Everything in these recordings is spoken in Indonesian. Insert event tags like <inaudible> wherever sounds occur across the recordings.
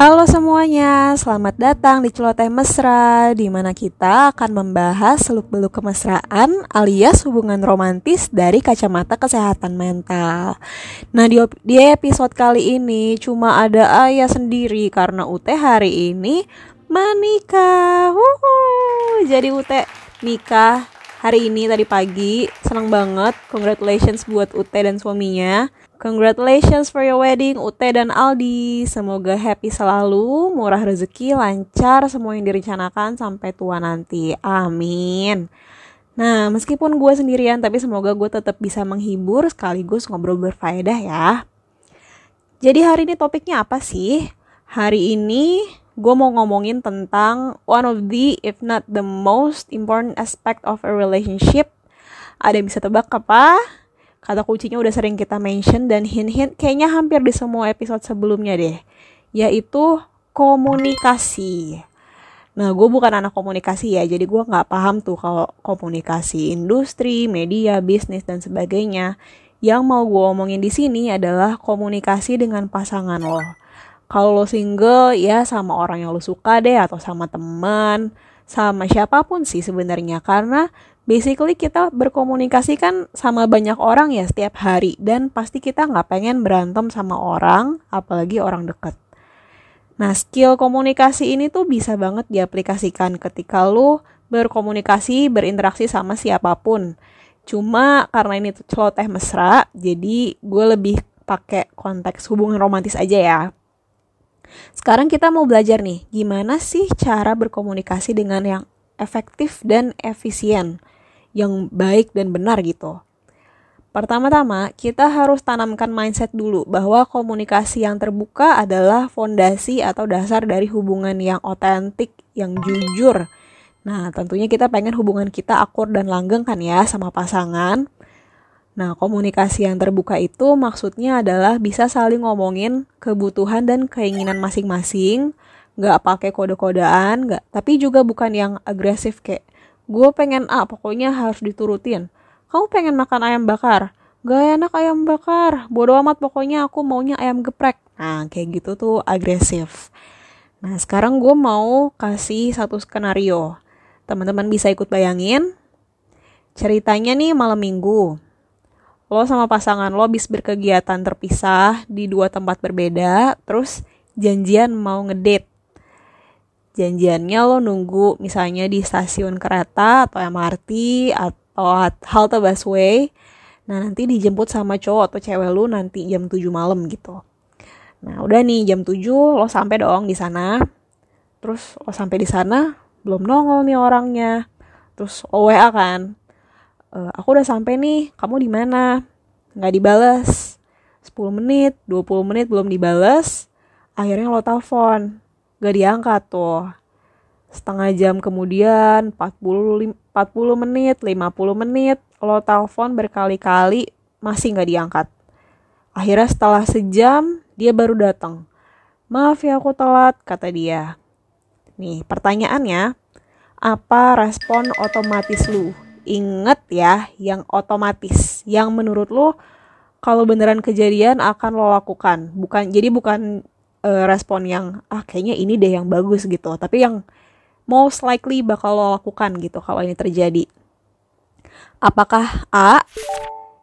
Halo semuanya, selamat datang di Celoteh Mesra di mana kita akan membahas seluk-beluk kemesraan alias hubungan romantis dari kacamata kesehatan mental. Nah, di, di episode kali ini cuma ada ayah sendiri karena Ute hari ini menikah. Wuhu. Jadi Ute nikah hari ini tadi pagi. Senang banget. Congratulations buat Ute dan suaminya. Congratulations for your wedding Ute dan Aldi. Semoga happy selalu, murah rezeki, lancar semua yang direncanakan sampai tua nanti. Amin. Nah, meskipun gue sendirian, tapi semoga gue tetap bisa menghibur sekaligus ngobrol berfaedah ya. Jadi hari ini topiknya apa sih? Hari ini gue mau ngomongin tentang one of the, if not the most important aspect of a relationship. Ada yang bisa tebak apa? Kata kuncinya udah sering kita mention dan hint-hint kayaknya hampir di semua episode sebelumnya deh. Yaitu komunikasi. Nah, gue bukan anak komunikasi ya, jadi gue nggak paham tuh kalau komunikasi industri, media, bisnis, dan sebagainya. Yang mau gue omongin di sini adalah komunikasi dengan pasangan lo. Kalau lo single, ya sama orang yang lo suka deh, atau sama teman, sama siapa pun sih sebenarnya. Karena basically kita berkomunikasi kan sama banyak orang ya setiap hari. Dan pasti kita nggak pengen berantem sama orang apalagi orang deket. Nah skill komunikasi ini tuh bisa banget diaplikasikan ketika lu berkomunikasi berinteraksi sama siapa pun. Cuma karena ini tuh celoteh mesra jadi gue lebih pakai konteks hubungan romantis aja ya. Sekarang kita mau belajar nih, gimana sih cara berkomunikasi dengan yang efektif dan efisien yang baik dan benar gitu. Pertama-tama, kita harus tanamkan mindset dulu bahwa komunikasi yang terbuka adalah fondasi atau dasar dari hubungan yang otentik, yang jujur. Nah, tentunya kita pengen hubungan kita akur dan langgeng kan ya sama pasangan. Nah, komunikasi yang terbuka itu maksudnya adalah bisa saling ngomongin kebutuhan dan keinginan masing-masing, nggak pakai kode-kodean, nggak, tapi juga bukan yang agresif kayak gue pengen A pokoknya harus diturutin. Kamu pengen makan ayam bakar? Gak enak ayam bakar. Bodo amat pokoknya aku maunya ayam geprek. Nah kayak gitu tuh agresif. Nah sekarang gue mau kasih satu skenario. Teman-teman bisa ikut bayangin? Ceritanya nih malam minggu. Lo sama pasangan lo bis berkegiatan terpisah di dua tempat berbeda terus janjian mau ngedate janjiannya lo nunggu misalnya di stasiun kereta atau MRT atau halte busway. Nah nanti dijemput sama cowok atau cewek lu nanti jam 7 malam gitu. Nah udah nih jam 7 lo sampai dong di sana. Terus lo sampai di sana belum nongol nih orangnya. Terus lo WA kan e, aku udah sampai nih kamu di mana? Nggak dibales. 10 menit 20 menit belum dibales. Akhirnya lo telepon gak diangkat tuh. Setengah jam kemudian 40 40 menit 50 menit lo telepon berkali-kali masih gak diangkat. Akhirnya setelah sejam dia baru datang. Maaf ya aku telat kata dia. Nih pertanyaannya apa respon otomatis lu? Inget ya yang otomatis. Yang menurut lu kalau beneran kejadian akan lo lakukan. Bukan jadi bukan uh, respon yang ah kayaknya ini deh yang bagus gitu. Tapi yang most likely bakal lo lakukan gitu kalau ini terjadi. Apakah A?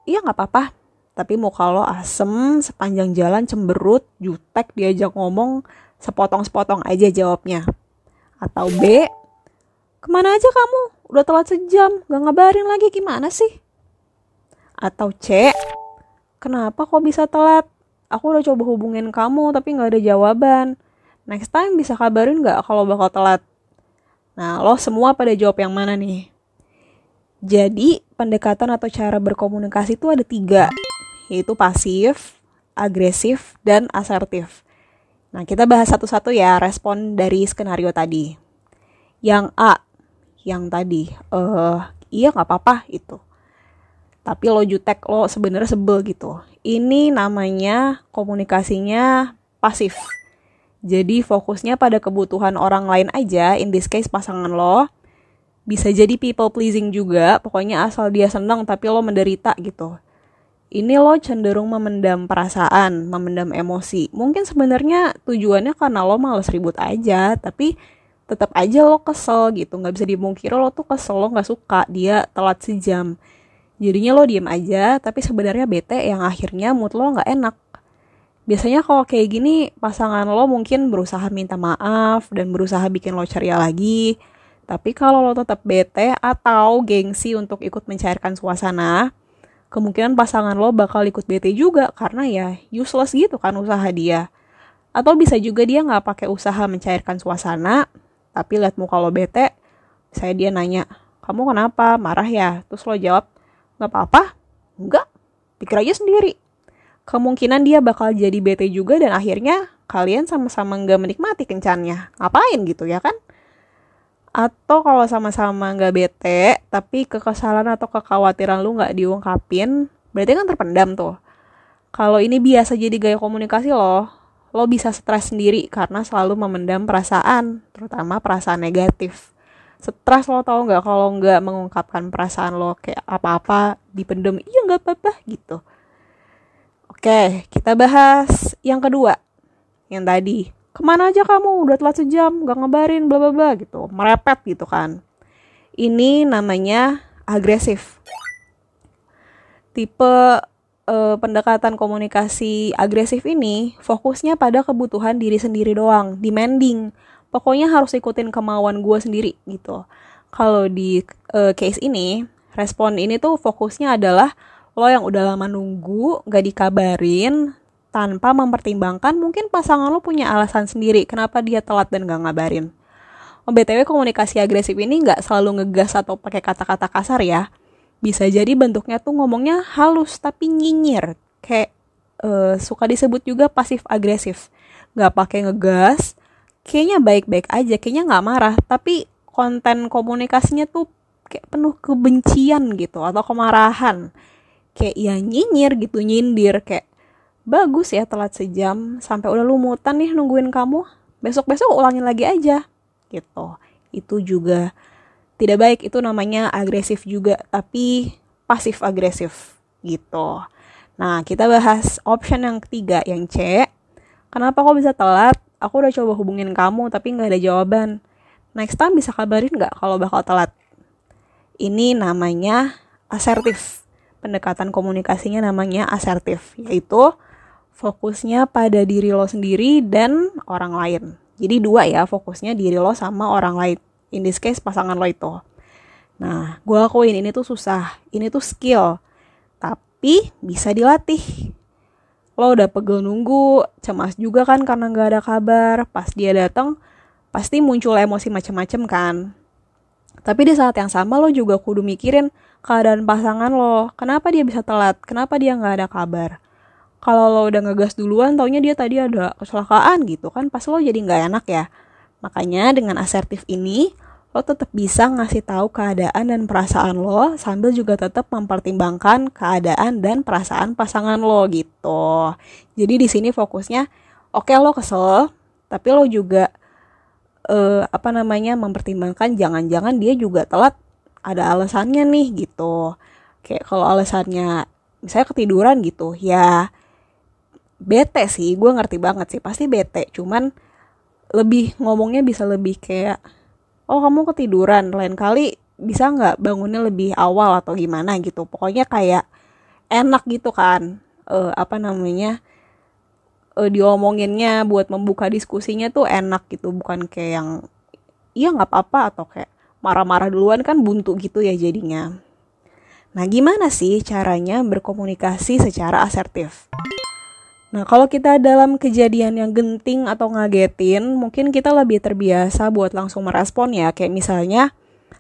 Iya nggak apa-apa. Tapi mau kalau asem sepanjang jalan cemberut jutek diajak ngomong sepotong-sepotong aja jawabnya. Atau B? Ke mana aja kamu? Udah telat sejam gak ngabarin lagi gimana sih? Atau C? Kenapa kok bisa telat aku udah coba hubungin kamu tapi nggak ada jawaban. Next time bisa kabarin nggak kalau bakal telat? Nah, lo semua pada jawab yang mana nih? Jadi, pendekatan atau cara berkomunikasi itu ada tiga, yaitu pasif, agresif, dan asertif. Nah, kita bahas satu-satu ya respon dari skenario tadi. Yang A, yang tadi, eh uh, iya nggak apa-apa itu tapi lo jutek lo sebenarnya sebel gitu ini namanya komunikasinya pasif jadi fokusnya pada kebutuhan orang lain aja in this case pasangan lo bisa jadi people pleasing juga pokoknya asal dia seneng tapi lo menderita gitu ini lo cenderung memendam perasaan, memendam emosi. Mungkin sebenarnya tujuannya karena lo males ribut aja, tapi tetap aja lo kesel gitu. Nggak bisa dimungkiri lo tuh kesel, lo nggak suka dia telat sejam. Jadinya lo diem aja, tapi sebenarnya bete yang akhirnya mood lo nggak enak. Biasanya kalau kayak gini, pasangan lo mungkin berusaha minta maaf dan berusaha bikin lo ceria lagi. Tapi kalau lo tetap bete atau gengsi untuk ikut mencairkan suasana, kemungkinan pasangan lo bakal ikut bete juga karena ya useless gitu kan usaha dia. Atau bisa juga dia nggak pakai usaha mencairkan suasana, tapi lihat muka lo bete, saya dia nanya, kamu kenapa? Marah ya? Terus lo jawab, nggak apa-apa? Enggak, pikir aja sendiri. Kemungkinan dia bakal jadi bete juga dan akhirnya kalian sama-sama nggak menikmati kencannya. Ngapain gitu ya kan? atau kalau sama-sama nggak bete tapi kekesalan atau kekhawatiran lu nggak diungkapin berarti kan terpendam tuh kalau ini biasa jadi gaya komunikasi lo lo bisa stres sendiri karena selalu memendam perasaan terutama perasaan negatif stres lo tau nggak kalau nggak mengungkapkan perasaan lo kayak apa-apa dipendam iya nggak apa-apa gitu. Oke kita bahas yang kedua. Yang tadi ke mana aja kamu? Udah telat sejam gak ngabarin bla bla bla gitu. Merepet gitu kan. Ini namanya agresif. Tipe uh, pendekatan komunikasi agresif ini fokusnya pada kebutuhan diri sendiri doang demanding pokoknya harus ikutin kemauan gue sendiri gitu kalau di uh, case ini respon ini tuh fokusnya adalah lo yang udah lama nunggu gak dikabarin tanpa mempertimbangkan mungkin pasangan lo punya alasan sendiri kenapa dia telat dan gak ngabarin. Oh, BTW komunikasi agresif ini gak selalu ngegas atau pakai kata-kata kasar ya. Bisa jadi bentuknya tuh ngomongnya halus tapi nyinyir. Kayak uh, suka disebut juga pasif agresif. Gak pakai ngegas, kayaknya baik-baik aja, kayaknya gak marah. Tapi konten komunikasinya tuh kayak penuh kebencian gitu atau kemarahan. Kayak ya nyinyir gitu, nyindir kayak bagus ya telat sejam sampai udah lumutan nih nungguin kamu besok-besok ulangin lagi aja gitu itu juga tidak baik itu namanya agresif juga tapi pasif agresif gitu nah kita bahas option yang ketiga yang C kenapa kok bisa telat aku udah coba hubungin kamu tapi nggak ada jawaban next time bisa kabarin nggak kalau bakal telat ini namanya asertif pendekatan komunikasinya namanya asertif yaitu fokusnya pada diri lo sendiri dan orang lain. Jadi dua ya, fokusnya diri lo sama orang lain. In this case pasangan lo itu. Nah, gue akuin ini tuh susah. Ini tuh skill. Tapi bisa dilatih. Lo udah pegel nunggu, cemas juga kan karena gak ada kabar. Pas dia datang, pasti muncul emosi macem-macem kan. Tapi di saat yang sama lo juga kudu mikirin keadaan pasangan lo. Kenapa dia bisa telat? Kenapa dia gak ada kabar? kalau lo udah ngegas duluan taunya dia tadi ada kecelakaan gitu kan pas lo jadi nggak enak ya makanya dengan asertif ini lo tetap bisa ngasih tahu keadaan dan perasaan lo sambil juga tetap mempertimbangkan keadaan dan perasaan pasangan lo gitu. Jadi di sini fokusnya oke okay, lo kesel tapi lo juga uh, apa namanya mempertimbangkan jangan-jangan dia juga telat ada alasannya nih gitu. Kayak kalau alasannya misalnya ketiduran gitu ya bete sih gue ngerti banget sih pasti bete. Cuman lebih ngomongnya bisa lebih kayak oh kamu ketiduran lain kali bisa nggak bangunnya lebih awal atau gimana? gitu. Pokoknya kayak enak gitu kan uh, apa namanya uh, diomonginnya buat membuka diskusinya tuh enak gitu. Bukan kayak yang iya nggak apa-apa atau kayak marah-marah duluan kan buntu gitu ya jadinya. Nah gimana sih caranya berkomunikasi secara asertif Nah, kalau kita dalam kejadian yang genting atau ngagetin, mungkin kita lebih terbiasa buat langsung merespon ya. Kayak misalnya,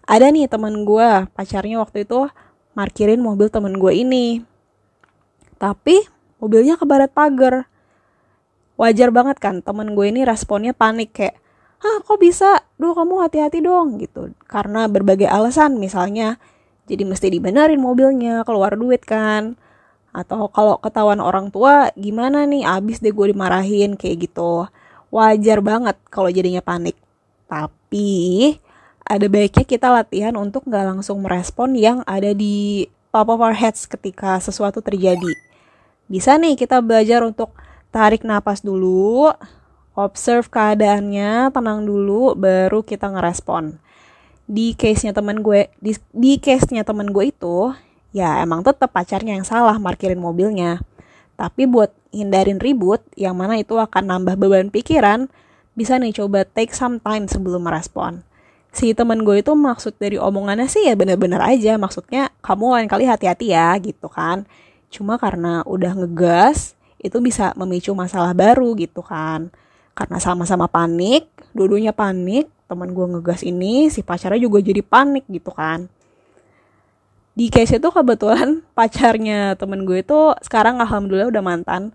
ada nih temen gue, pacarnya waktu itu markirin mobil temen gue ini. Tapi, mobilnya ke barat pagar. Wajar banget kan, temen gue ini responnya panik kayak, Hah, kok bisa? Duh, kamu hati-hati dong, gitu. Karena berbagai alasan, misalnya, jadi mesti dibenerin mobilnya, keluar duit kan atau kalau ketahuan orang tua gimana nih abis deh gue dimarahin kayak gitu wajar banget kalau jadinya panik tapi ada baiknya kita latihan untuk nggak langsung merespon yang ada di top of our heads ketika sesuatu terjadi. Bisa nih kita belajar untuk tarik napas dulu, observe keadaannya, tenang dulu, baru kita ngerespon. Di case-nya temen gue, di, di case-nya temen gue itu, ya emang tetap pacarnya yang salah markirin mobilnya. Tapi buat hindarin ribut, yang mana itu akan nambah beban pikiran, bisa nih coba take some time sebelum merespon. Si temen gue itu maksud dari omongannya sih ya bener-bener aja, maksudnya kamu lain kali hati-hati ya gitu kan Cuma karena udah ngegas, itu bisa memicu masalah baru gitu kan. Karena sama-sama panik, dua-duanya panik, teman gue ngegas ini, si pacarnya juga jadi panik gitu kan. Di case itu kebetulan <laughs> pacarnya temen gue itu sekarang alhamdulillah udah mantan.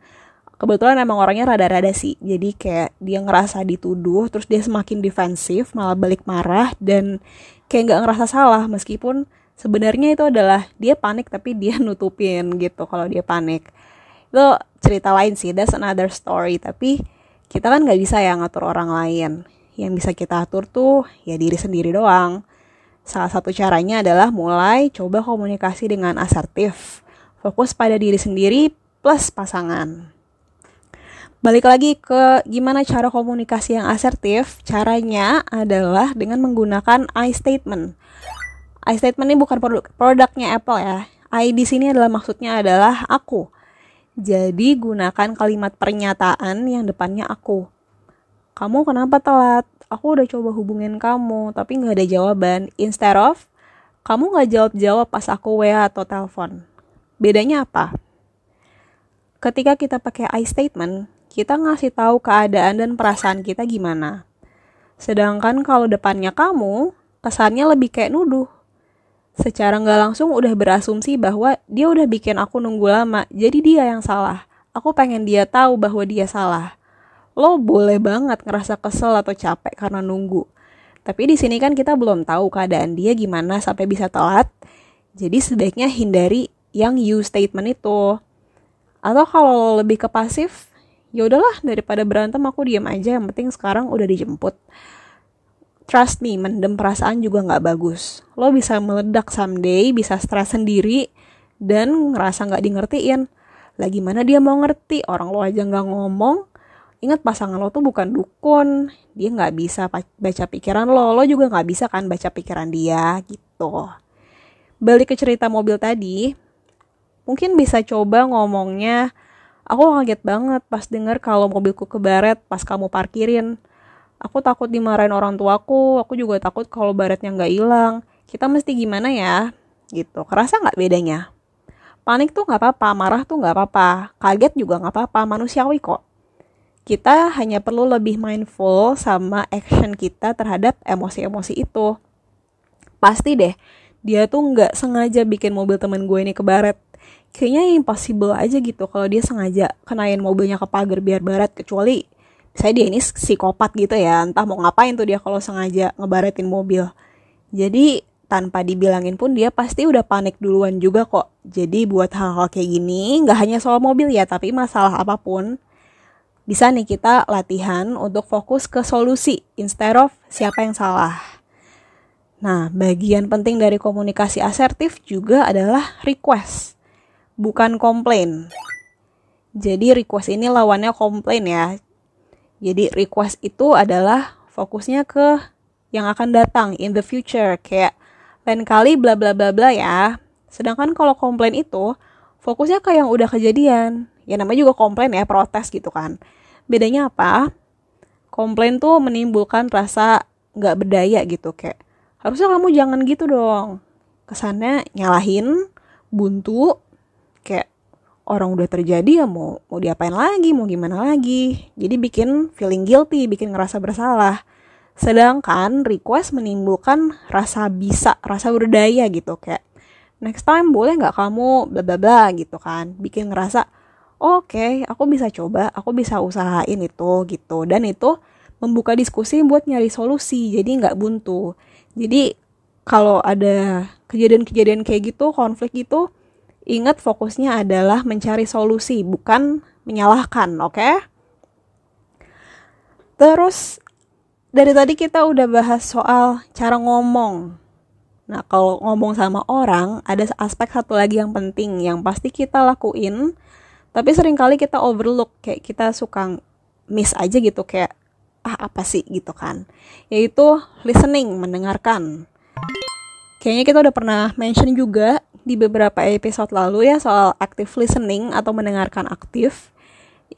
Kebetulan emang orangnya rada-rada sih, jadi kayak dia ngerasa dituduh, terus dia semakin defensif, malah balik marah, dan kayak nggak ngerasa salah. Meskipun sebenarnya itu adalah dia panik tapi dia <laughs> nutupin gitu kalau dia panik. Itu cerita lain sih that's another story. Tapi kita kan nggak bisa ya ngatur orang lain. Yang bisa kita atur tuh ya diri sendiri doang salah satu caranya adalah mulai coba komunikasi dengan asertif fokus pada diri sendiri plus pasangan balik lagi ke gimana cara komunikasi yang asertif caranya adalah dengan menggunakan I statement I statement ini bukan produk produknya Apple ya. I di sini adalah maksudnya adalah aku. Jadi gunakan kalimat pernyataan yang depannya aku. Kamu kenapa telat? Aku udah coba hubungin kamu, tapi nggak ada jawaban. Instead of, kamu nggak jawab-jawab pas aku WA atau telepon. Bedanya apa? Ketika kita pakai I statement, kita ngasih tahu keadaan dan perasaan kita gimana. Sedangkan kalau depannya kamu, kesannya lebih kayak nuduh secara nggak langsung udah berasumsi bahwa dia udah bikin aku nunggu lama, jadi dia yang salah. Aku pengen dia tahu bahwa dia salah. Lo boleh banget ngerasa kesel atau capek karena nunggu. Tapi di sini kan kita belum tahu keadaan dia gimana sampai bisa telat. Jadi sebaiknya hindari yang you statement itu. Atau kalau lebih ke pasif, ya udahlah daripada berantem aku diam aja yang penting sekarang udah dijemput trust me, mendem perasaan juga nggak bagus. Lo bisa meledak someday, bisa stres sendiri, dan ngerasa nggak di ngertiin. Lagi mana dia mau ngerti, orang lo aja nggak ngomong. Ingat pasangan lo tuh bukan dukun, dia nggak bisa baca pikiran lo, lo juga nggak bisa kan baca pikiran dia gitu. Balik ke cerita mobil tadi, mungkin bisa coba ngomongnya, aku kaget banget pas denger kalau mobilku kebaret pas kamu parkirin Aku takut dimarahin orang tuaku, aku juga takut kalau baretnya nggak hilang. Kita mesti gimana ya? Gitu. Kerasa nggak bedanya? Panik tuh nggak apa-apa, marah tuh nggak apa-apa, kaget juga nggak apa-apa, manusiawi kok. Kita hanya perlu lebih mindful sama action kita terhadap emosi-emosi itu. Pasti deh, dia tuh nggak sengaja bikin mobil temen gue ini kebaret. Kayaknya impossible aja gitu kalau dia sengaja kenain mobilnya ke pagar biar baret, kecuali saya dia ini psikopat gitu ya entah mau ngapain tuh dia kalau sengaja ngebaretin mobil jadi tanpa dibilangin pun dia pasti udah panik duluan juga kok jadi buat hal-hal kayak gini nggak hanya soal mobil ya tapi masalah apa pun bisa nih kita latihan untuk fokus ke solusi instead of siapa yang salah nah bagian penting dari komunikasi asertif juga adalah request bukan komplain jadi request ini lawannya komplain ya jadi request itu adalah fokusnya ke yang akan datang in the future kayak lain kali bla bla bla bla ya. Sedangkan kalau komplain itu fokusnya ke yang udah kejadian. Ya namanya juga komplain ya, protes gitu kan. Bedanya apa? Komplain tuh menimbulkan rasa nggak berdaya gitu kayak harusnya kamu jangan gitu dong. Kesannya nyalahin, buntu, kayak orang udah terjadi ya mau mau diapain lagi mau gimana lagi jadi bikin feeling guilty bikin ngerasa bersalah sedangkan request menimbulkan rasa bisa rasa berdaya gitu kayak next time boleh nggak kamu bla bla bla gitu kan bikin ngerasa oke okay, aku bisa coba aku bisa usahain itu gitu dan itu membuka diskusi buat nyari solusi jadi nggak buntu jadi kalau ada kejadian-kejadian kayak gitu konflik gitu Ingat fokusnya adalah mencari solusi, bukan menyalahkan, oke? Okay? Terus dari tadi kita udah bahas soal cara ngomong. Nah, kalau ngomong sama orang, ada aspek satu lagi yang penting yang pasti kita lakuin, tapi sering kali kita overlook, kayak kita suka miss aja gitu, kayak ah apa sih gitu kan. Yaitu listening, mendengarkan. Kayaknya kita udah pernah mention juga di beberapa episode lalu ya soal active listening atau mendengarkan aktif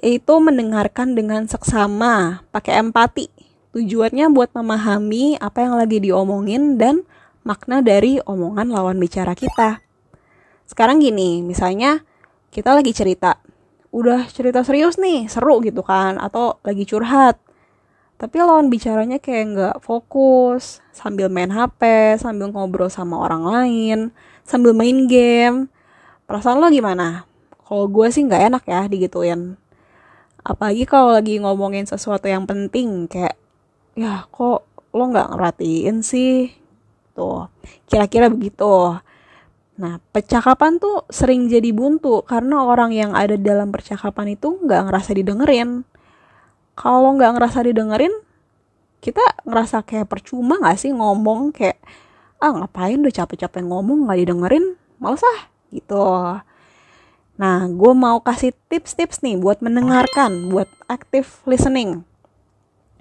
yaitu mendengarkan dengan seksama, pakai empati. Tujuannya buat memahami apa yang lagi diomongin dan makna dari omongan lawan bicara kita. Sekarang gini, misalnya kita lagi cerita, udah cerita serius nih, seru gitu kan, atau lagi curhat. Tapi lawan bicaranya kayak nggak fokus, sambil main HP, sambil ngobrol sama orang lain, sambil main game. Perasaan lo gimana? Kalau gue sih nggak enak ya digituin. Apalagi kalau lagi ngomongin sesuatu yang penting, kayak, ya kok lo nggak ngertiin sih gitu. Kira-kira begitu. Nah, percakapan tuh sering jadi buntu karena orang yang ada dalam percakapan itu nggak ngerasa didengerin. Kalau nggak ngerasa didengerin, kita ngerasa kayak percuma nggak sih ngomong kayak ah ngapain udah capek-capek ngomong nggak didengerin, males ah gitu. Nah, gue mau kasih tips-tips nih buat mendengarkan, buat active listening.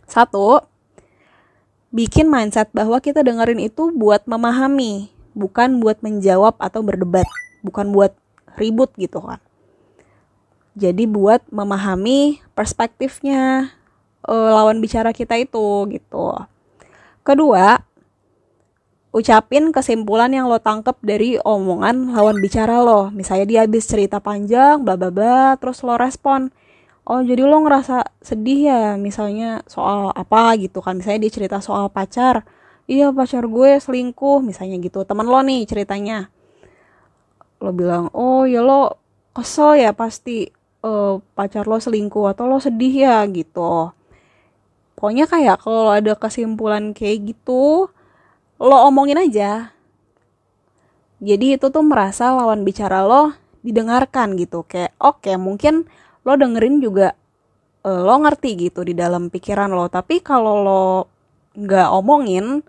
Satu, bikin mindset bahwa kita dengerin itu buat memahami, bukan buat menjawab atau berdebat, bukan buat ribut gitu kan. Jadi buat memahami perspektifnya uh, lawan bicara kita itu gitu. Kedua, ucapin kesimpulan yang lo tangkep dari omongan lawan bicara lo. Misalnya dia habis cerita panjang, bla bla bla, terus lo respon oh jadi lo ngerasa sedih ya misalnya soal apa gitu kan misalnya dia cerita soal pacar iya pacar gue selingkuh misalnya gitu. Teman lo nih ceritanya. Lo bilang oh ya lo kesel ya pasti uh, pacar lo selingkuh atau lo sedih ya gitu. Pokoknya kayak kalau ada kesimpulan kayak gitu lo omongin aja. Jadi itu tuh merasa lawan bicara lo didengarkan gitu. Kayak oke okay, mungkin lo dengerin juga uh, lo ngerti gitu di dalam pikiran lo. Tapi kalau lo nggak omongin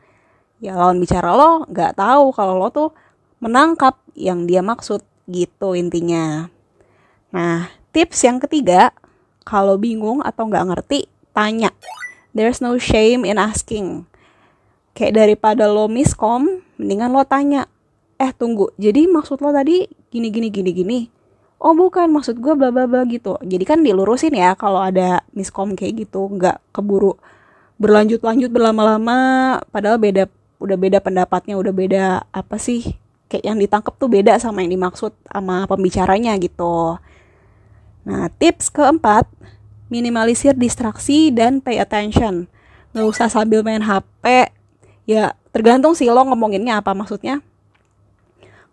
ya lawan bicara lo nggak tahu kalau lo tuh menangkap yang dia maksud gitu intinya. Nah tips yang ketiga kalau bingung atau nggak ngerti tanya. There's no shame in asking. Kayak daripada lo miskom mendingan lo tanya eh tunggu jadi maksud lo tadi gini gini gini gini? Oh bukan maksud gue bla bla bla gitu. Jadi kan dilurusin ya kalau ada miskom kayak gitu nggak keburu berlanjut-lanjut berlama-lama padahal beda udah beda pendapatnya udah beda apa sih kayak yang ditangkap tuh beda sama yang dimaksud sama pembicaranya gitu. Nah tips keempat minimalisir distraksi dan pay attention. Nggak usah sambil main HP ya tergantung sih lo ngomonginnya apa maksudnya.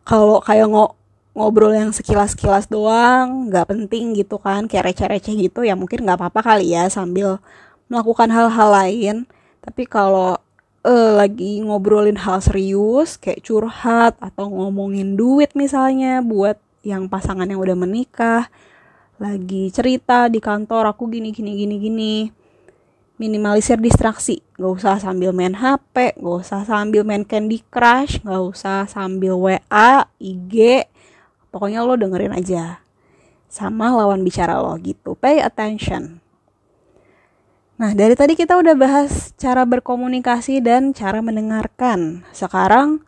Kalau kayak ngo ngobrol yang sekilas-sekilas doang, nggak penting gitu kan, kayak receh-receh gitu ya mungkin nggak apa-apa kali ya sambil melakukan hal-hal lain. Tapi kalau uh, lagi ngobrolin hal serius kayak curhat atau ngomongin duit misalnya buat yang pasangan yang udah menikah, lagi cerita di kantor aku gini gini gini gini. Minimalisir distraksi, gak usah sambil main HP, gak usah sambil main Candy Crush, gak usah sambil WA, IG, Pokoknya lo dengerin aja sama lawan bicara lo gitu. Pay attention. Nah, dari tadi kita udah bahas cara berkomunikasi dan cara mendengarkan. Sekarang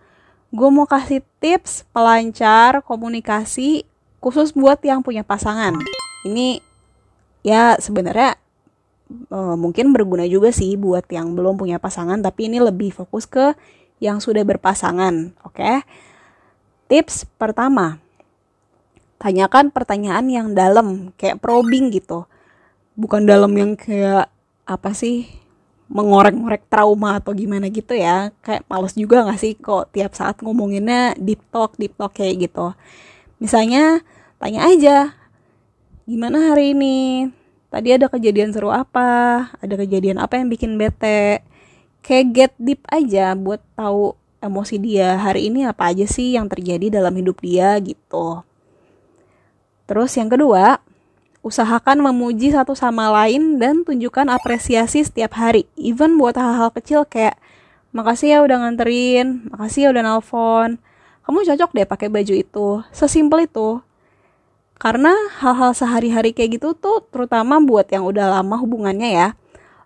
gue mau kasih tips pelancar komunikasi khusus buat yang punya pasangan. Ini ya sebenarnya uh, mungkin berguna juga sih buat yang belum punya pasangan, tapi ini lebih fokus ke yang sudah berpasangan, oke? Okay? Tips pertama, tanyakan pertanyaan yang dalam kayak probing gitu bukan dalam yang kayak apa sih mengorek-ngorek trauma atau gimana gitu ya. Kayak males juga gak sih kok tiap saat ngomonginnya deep talk deep talk kayak gitu. Misalnya tanya aja gimana hari ini? Tadi ada kejadian seru apa? Ada kejadian apa yang bikin bete? Kayak get deep aja buat tahu emosi dia. Hari ini apa aja sih yang terjadi dalam hidup dia gitu. Terus yang kedua, usahakan memuji satu sama lain dan tunjukkan apresiasi setiap hari. Even buat hal-hal kecil kayak makasih ya udah nganterin makasih ya udah nelpon kamu cocok deh pakai baju itu. Sesimpel itu. Karena hal-hal sehari-hari kayak gitu tuh terutama buat yang udah lama hubungannya ya.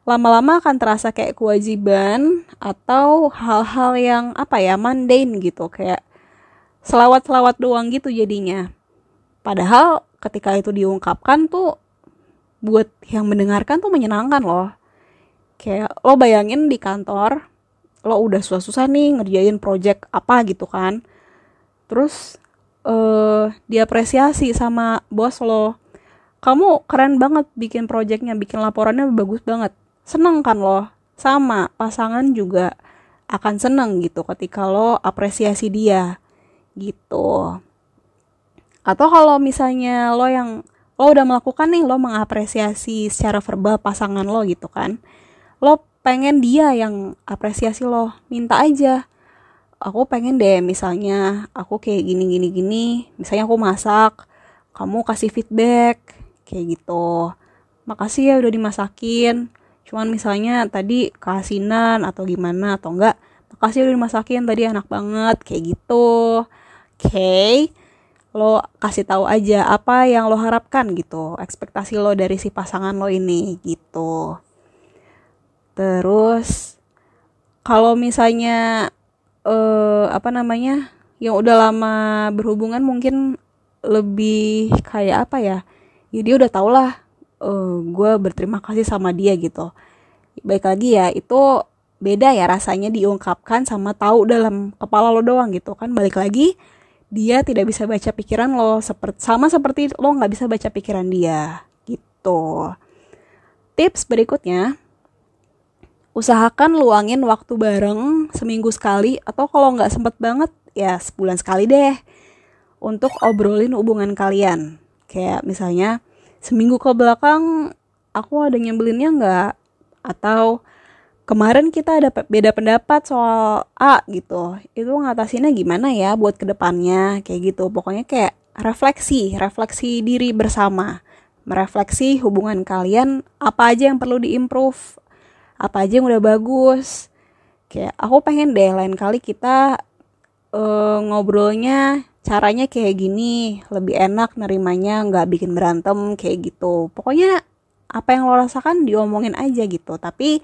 Lama-lama akan terasa kayak kewajiban atau hal-hal yang apa ya mundane gitu. Kayak selawat-selawat doang gitu jadinya padahal ketika itu diungkapkan tuh buat yang mendengarkan tuh menyenangkan loh. Kayak lo bayangin di kantor lo udah susah-susah nih ngerjain project apa gitu kan. Terus uh, diapresiasi sama bos lo. Kamu keren banget bikin projectnya bikin laporannya bagus banget. Seneng kan lo? Sama pasangan juga akan seneng gitu ketika lo apresiasi dia. Gitu atau kalau misalnya lo yang lo udah melakukan nih lo mengapresiasi secara verbal pasangan lo gitu kan lo pengen dia yang apresiasi lo minta aja aku pengen deh misalnya aku kayak gini gini gini misalnya aku masak kamu kasih feedback kayak gitu makasih ya udah dimasakin cuman misalnya tadi kehasinan atau gimana atau enggak makasih udah dimasakin tadi enak banget kayak gitu oke okay. Lo kasih tahu aja apa yang lo harapkan gitu ekspektasi lo dari si pasangan lo ini gitu. Terus kalau misalnya eh, apa namanya yang udah lama berhubungan mungkin lebih kayak apa ya ya udah tau lah uh, eh, gue berterima kasih sama dia gitu. Baik lagi ya itu beda ya rasanya diungkapkan sama tahu dalam kepala lo doang gitu kan. Balik lagi dia tidak bisa baca pikiran lo seperti sama seperti lo nggak bisa baca pikiran dia gitu. Tips berikutnya usahakan luangin waktu bareng seminggu sekali atau kalau nggak sempet banget ya sebulan sekali deh untuk obrolin hubungan kalian. Kayak misalnya seminggu ke belakang aku ada nyebelinnya nggak? Atau kemarin kita ada beda pendapat soal A gitu. Itu ngatasinnya gimana ya buat ke depannya? Kayak gitu. Pokoknya kayak refleksi refleksi diri bersama. Merefleksi hubungan kalian apa aja yang perlu diimprove? Apa aja yang udah bagus? Kayak aku pengen deh lain kali kita uh, ngobrolnya caranya kayak gini. Lebih enak nerimanya nggak bikin berantem kayak gitu. Pokoknya apa yang lo rasakan diomongin aja gitu. Tapi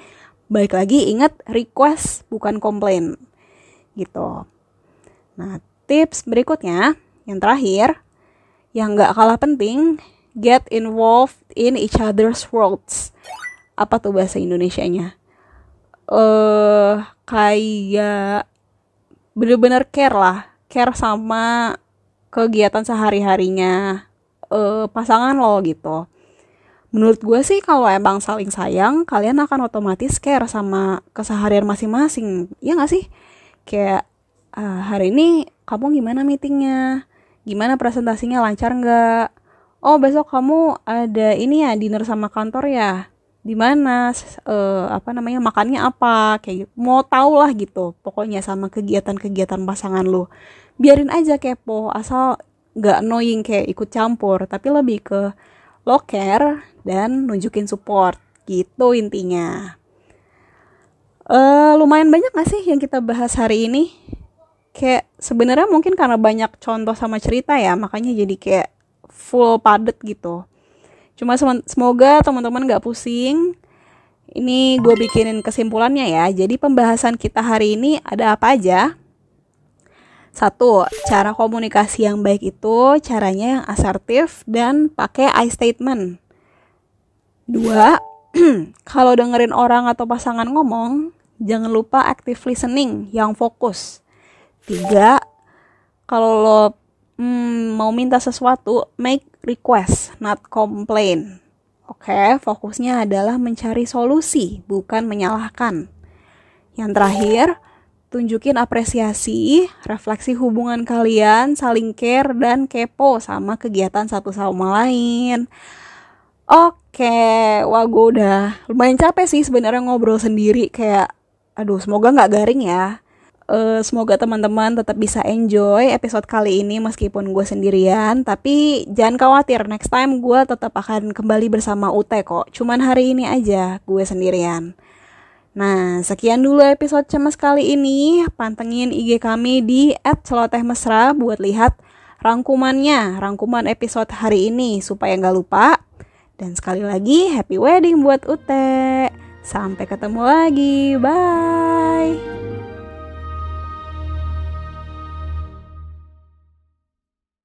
balik lagi ingat request bukan komplain. Gitu. Nah tips berikutnya yang terakhir yang nggak kalah penting get involved in each other's worlds. Apa tuh bahasa Indonesianya? Eh uh, kayak bener-bener care lah care sama kegiatan sehari-harinya uh, pasangan lo gitu. Menurut gue sih kalau emang saling sayang, kalian akan otomatis care sama keseharian masing-masing. Ya gak sih? Kayak uh, hari ini kamu gimana meetingnya? Gimana presentasinya lancar nggak? Oh besok kamu ada ini ya dinner sama kantor ya? di mana uh, apa namanya makannya apa kayak gitu. mau tau lah gitu pokoknya sama kegiatan-kegiatan pasangan lu biarin aja kepo asal nggak annoying kayak ikut campur tapi lebih ke lo care dan nunjukin support gitu intinya uh, lumayan banyak gak sih yang kita bahas hari ini kayak sebenarnya mungkin karena banyak contoh sama cerita ya makanya jadi kayak full padet gitu Cuma semoga teman-teman gak pusing. Ini gue bikinin kesimpulannya ya. Jadi pembahasan kita hari ini ada apa aja? Satu, cara komunikasi yang baik itu caranya yang asertif dan pakai I statement. Dua, <clears throat> kalau dengerin orang atau pasangan ngomong, jangan lupa active listening yang fokus. Tiga, kalau lo hmm, mau minta sesuatu, make request, not complain. Oke, okay, fokusnya adalah mencari solusi, bukan menyalahkan. Yang terakhir, tunjukin apresiasi, refleksi hubungan kalian, saling care dan kepo sama kegiatan satu sama lain. Oke, wah gue udah lumayan capek sih sebenarnya ngobrol sendiri kayak, aduh semoga nggak garing ya uh, semoga teman-teman tetap bisa enjoy episode kali ini meskipun gue sendirian. Tapi jangan khawatir, next time gue tetap akan kembali bersama Ute kok. Cuman hari ini aja gue sendirian. Nah, sekian dulu episode cemas kali ini. Pantengin IG kami di @celotehmesra buat lihat rangkumannya, rangkuman episode hari ini supaya nggak lupa. Dan sekali lagi, happy wedding buat Ute. Sampai ketemu lagi. Bye.